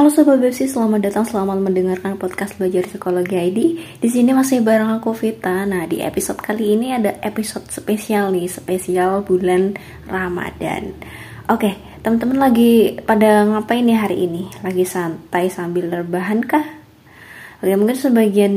Halo Sobat Bepsi, selamat datang, selamat mendengarkan podcast Belajar Psikologi ID. Di sini masih bareng aku Vita. Nah, di episode kali ini ada episode spesial nih, spesial bulan Ramadan. Oke, teman-teman lagi pada ngapain nih hari ini? Lagi santai sambil rebahan kah? Oke, mungkin sebagian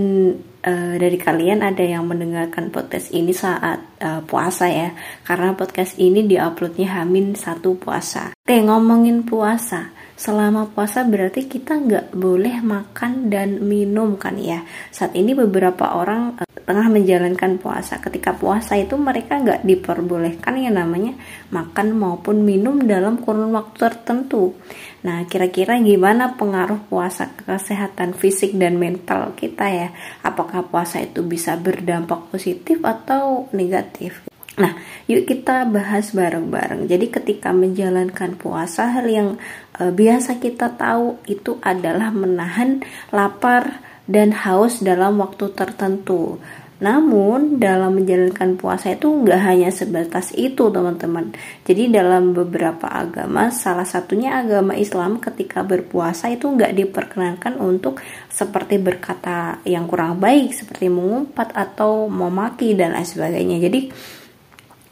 uh, dari kalian ada yang mendengarkan podcast ini saat uh, puasa ya, karena podcast ini diuploadnya Hamin satu puasa. Oke, ngomongin puasa selama puasa berarti kita nggak boleh makan dan minum kan ya? Saat ini beberapa orang uh, tengah menjalankan puasa. Ketika puasa itu mereka nggak diperbolehkan yang namanya makan maupun minum dalam kurun waktu tertentu. Nah kira-kira gimana pengaruh puasa ke kesehatan fisik dan mental kita ya? Apakah puasa itu bisa berdampak positif atau negatif Nah, yuk kita bahas bareng-bareng. Jadi ketika menjalankan puasa, hal yang e, biasa kita tahu itu adalah menahan lapar dan haus dalam waktu tertentu. Namun dalam menjalankan puasa itu nggak hanya sebatas itu teman-teman. Jadi dalam beberapa agama, salah satunya agama Islam ketika berpuasa itu nggak diperkenankan untuk seperti berkata yang kurang baik, seperti mengumpat atau memaki dan lain sebagainya. Jadi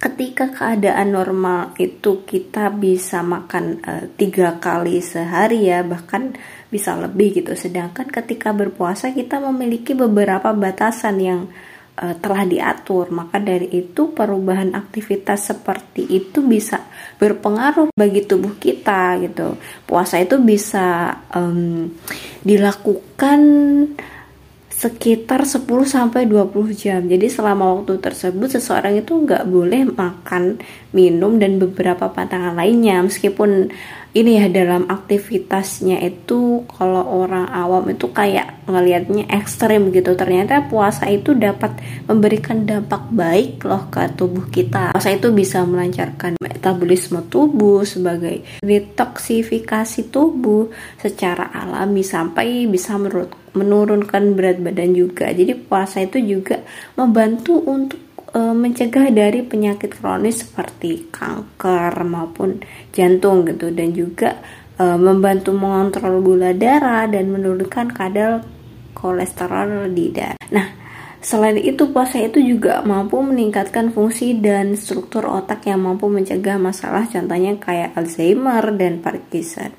ketika keadaan normal itu kita bisa makan uh, tiga kali sehari ya bahkan bisa lebih gitu. Sedangkan ketika berpuasa kita memiliki beberapa batasan yang uh, telah diatur. Maka dari itu perubahan aktivitas seperti itu bisa berpengaruh bagi tubuh kita gitu. Puasa itu bisa um, dilakukan sekitar 10 sampai 20 jam. Jadi selama waktu tersebut seseorang itu nggak boleh makan, minum dan beberapa pantangan lainnya. Meskipun ini ya dalam aktivitasnya itu kalau orang awam itu kayak ngelihatnya ekstrim gitu. Ternyata puasa itu dapat memberikan dampak baik loh ke tubuh kita. Puasa itu bisa melancarkan metabolisme tubuh sebagai detoksifikasi tubuh secara alami sampai bisa menurut menurunkan berat badan juga jadi puasa itu juga membantu untuk e, mencegah dari penyakit kronis seperti kanker maupun jantung gitu dan juga e, membantu mengontrol gula darah dan menurunkan kadar kolesterol di darah. Nah, selain itu puasa itu juga mampu meningkatkan fungsi dan struktur otak yang mampu mencegah masalah contohnya kayak Alzheimer dan Parkinson.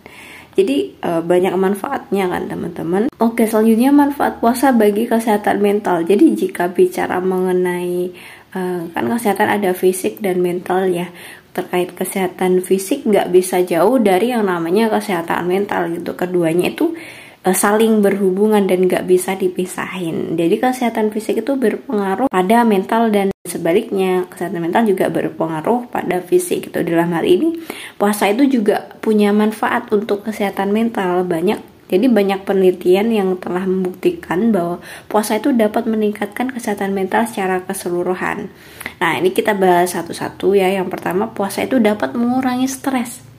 Jadi e, banyak manfaatnya kan teman-teman. Oke, selanjutnya manfaat puasa bagi kesehatan mental. Jadi jika bicara mengenai uh, kan kesehatan ada fisik dan mental ya terkait kesehatan fisik nggak bisa jauh dari yang namanya kesehatan mental gitu keduanya itu uh, saling berhubungan dan nggak bisa dipisahin jadi kesehatan fisik itu berpengaruh pada mental dan sebaliknya kesehatan mental juga berpengaruh pada fisik gitu dalam hal ini puasa itu juga punya manfaat untuk kesehatan mental banyak jadi banyak penelitian yang telah membuktikan bahwa puasa itu dapat meningkatkan kesehatan mental secara keseluruhan. Nah, ini kita bahas satu-satu ya. Yang pertama, puasa itu dapat mengurangi stres.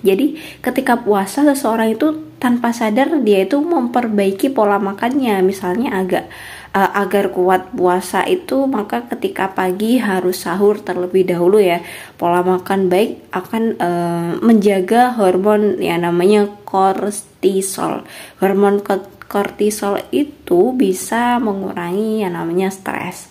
Jadi, ketika puasa seseorang itu tanpa sadar dia itu memperbaiki pola makannya. Misalnya agak uh, agar kuat puasa itu maka ketika pagi harus sahur terlebih dahulu ya. Pola makan baik akan uh, menjaga hormon yang namanya kortisol. Hormon kortisol itu bisa mengurangi yang namanya stres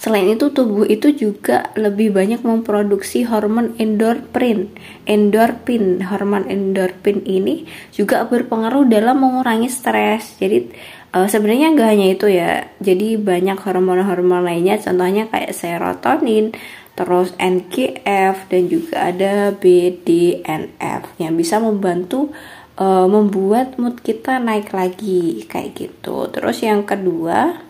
Selain itu, tubuh itu juga lebih banyak memproduksi hormon endorfin. Endorfin, hormon endorfin ini juga berpengaruh dalam mengurangi stres. Jadi uh, sebenarnya nggak hanya itu ya jadi banyak hormon-hormon lainnya contohnya kayak serotonin terus NGF dan juga ada BDNF yang bisa membantu uh, membuat mood kita naik lagi kayak gitu terus yang kedua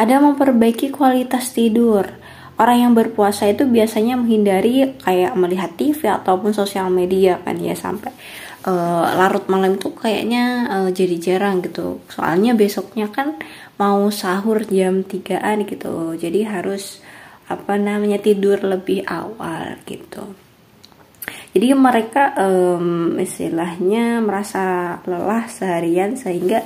ada memperbaiki kualitas tidur. Orang yang berpuasa itu biasanya menghindari kayak melihat TV ataupun sosial media kan ya sampai uh, larut malam itu kayaknya uh, jadi jarang gitu. Soalnya besoknya kan mau sahur jam 3an gitu. Jadi harus apa namanya tidur lebih awal gitu. Jadi mereka um, istilahnya merasa lelah seharian sehingga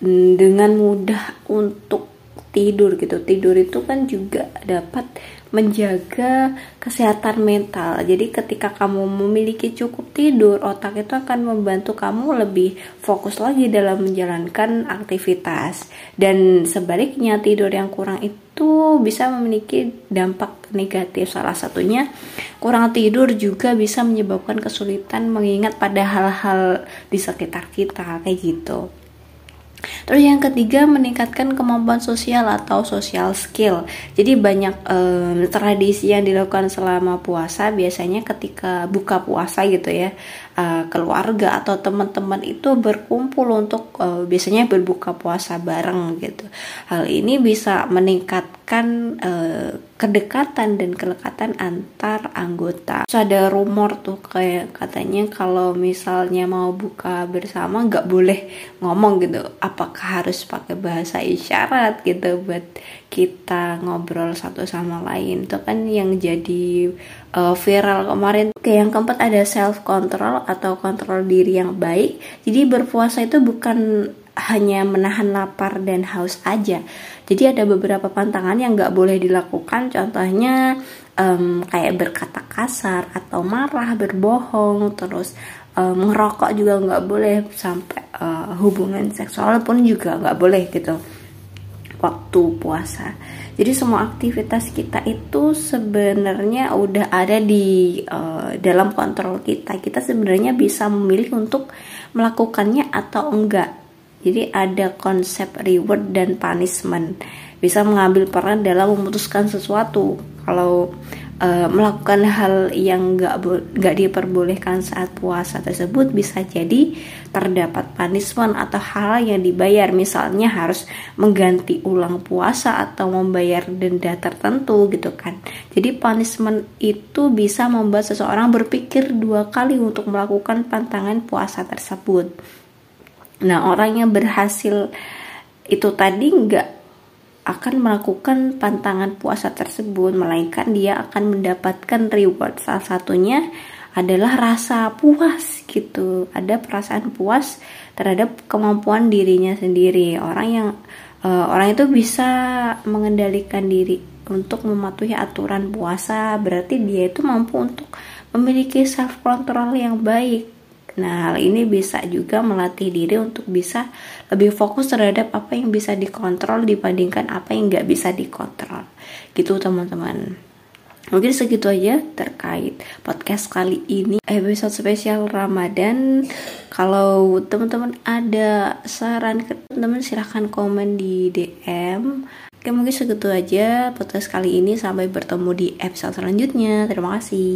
mm, dengan mudah untuk tidur gitu tidur itu kan juga dapat menjaga kesehatan mental. Jadi ketika kamu memiliki cukup tidur, otak itu akan membantu kamu lebih fokus lagi dalam menjalankan aktivitas. Dan sebaliknya tidur yang kurang itu bisa memiliki dampak negatif. Salah satunya kurang tidur juga bisa menyebabkan kesulitan mengingat pada hal-hal di sekitar kita kayak gitu. Terus yang ketiga meningkatkan kemampuan sosial atau social skill. Jadi banyak um, tradisi yang dilakukan selama puasa biasanya ketika buka puasa gitu ya uh, keluarga atau teman-teman itu berkumpul untuk uh, biasanya berbuka puasa bareng gitu. Hal ini bisa meningkatkan uh, kedekatan dan kelekatan antar anggota. So, ada rumor tuh kayak katanya kalau misalnya mau buka bersama nggak boleh ngomong gitu. Apakah harus pakai bahasa isyarat gitu buat kita ngobrol satu sama lain itu kan yang jadi uh, viral kemarin Oke, yang keempat ada self control atau kontrol diri yang baik. Jadi berpuasa itu bukan hanya menahan lapar dan haus aja. Jadi ada beberapa pantangan yang nggak boleh dilakukan. Contohnya um, kayak berkata kasar atau marah berbohong terus um, ngerokok juga nggak boleh sampai uh, hubungan seksual pun juga nggak boleh gitu waktu puasa. Jadi semua aktivitas kita itu sebenarnya udah ada di uh, dalam kontrol kita. Kita sebenarnya bisa memilih untuk melakukannya atau enggak. Jadi ada konsep reward dan punishment. Bisa mengambil peran dalam memutuskan sesuatu. Kalau uh, melakukan hal yang nggak nggak diperbolehkan saat puasa tersebut bisa jadi terdapat punishment atau hal yang dibayar. Misalnya harus mengganti ulang puasa atau membayar denda tertentu gitu kan. Jadi punishment itu bisa membuat seseorang berpikir dua kali untuk melakukan pantangan puasa tersebut. Nah orang yang berhasil itu tadi nggak akan melakukan pantangan puasa tersebut, melainkan dia akan mendapatkan reward. Salah satunya adalah rasa puas gitu. Ada perasaan puas terhadap kemampuan dirinya sendiri. Orang yang uh, orang itu bisa mengendalikan diri untuk mematuhi aturan puasa, berarti dia itu mampu untuk memiliki self control yang baik Nah, hal ini bisa juga melatih diri untuk bisa lebih fokus terhadap apa yang bisa dikontrol dibandingkan apa yang nggak bisa dikontrol. Gitu teman-teman. Mungkin segitu aja terkait podcast kali ini episode spesial Ramadan. Kalau teman-teman ada saran ke teman silahkan komen di DM. Oke mungkin segitu aja podcast kali ini sampai bertemu di episode selanjutnya. Terima kasih.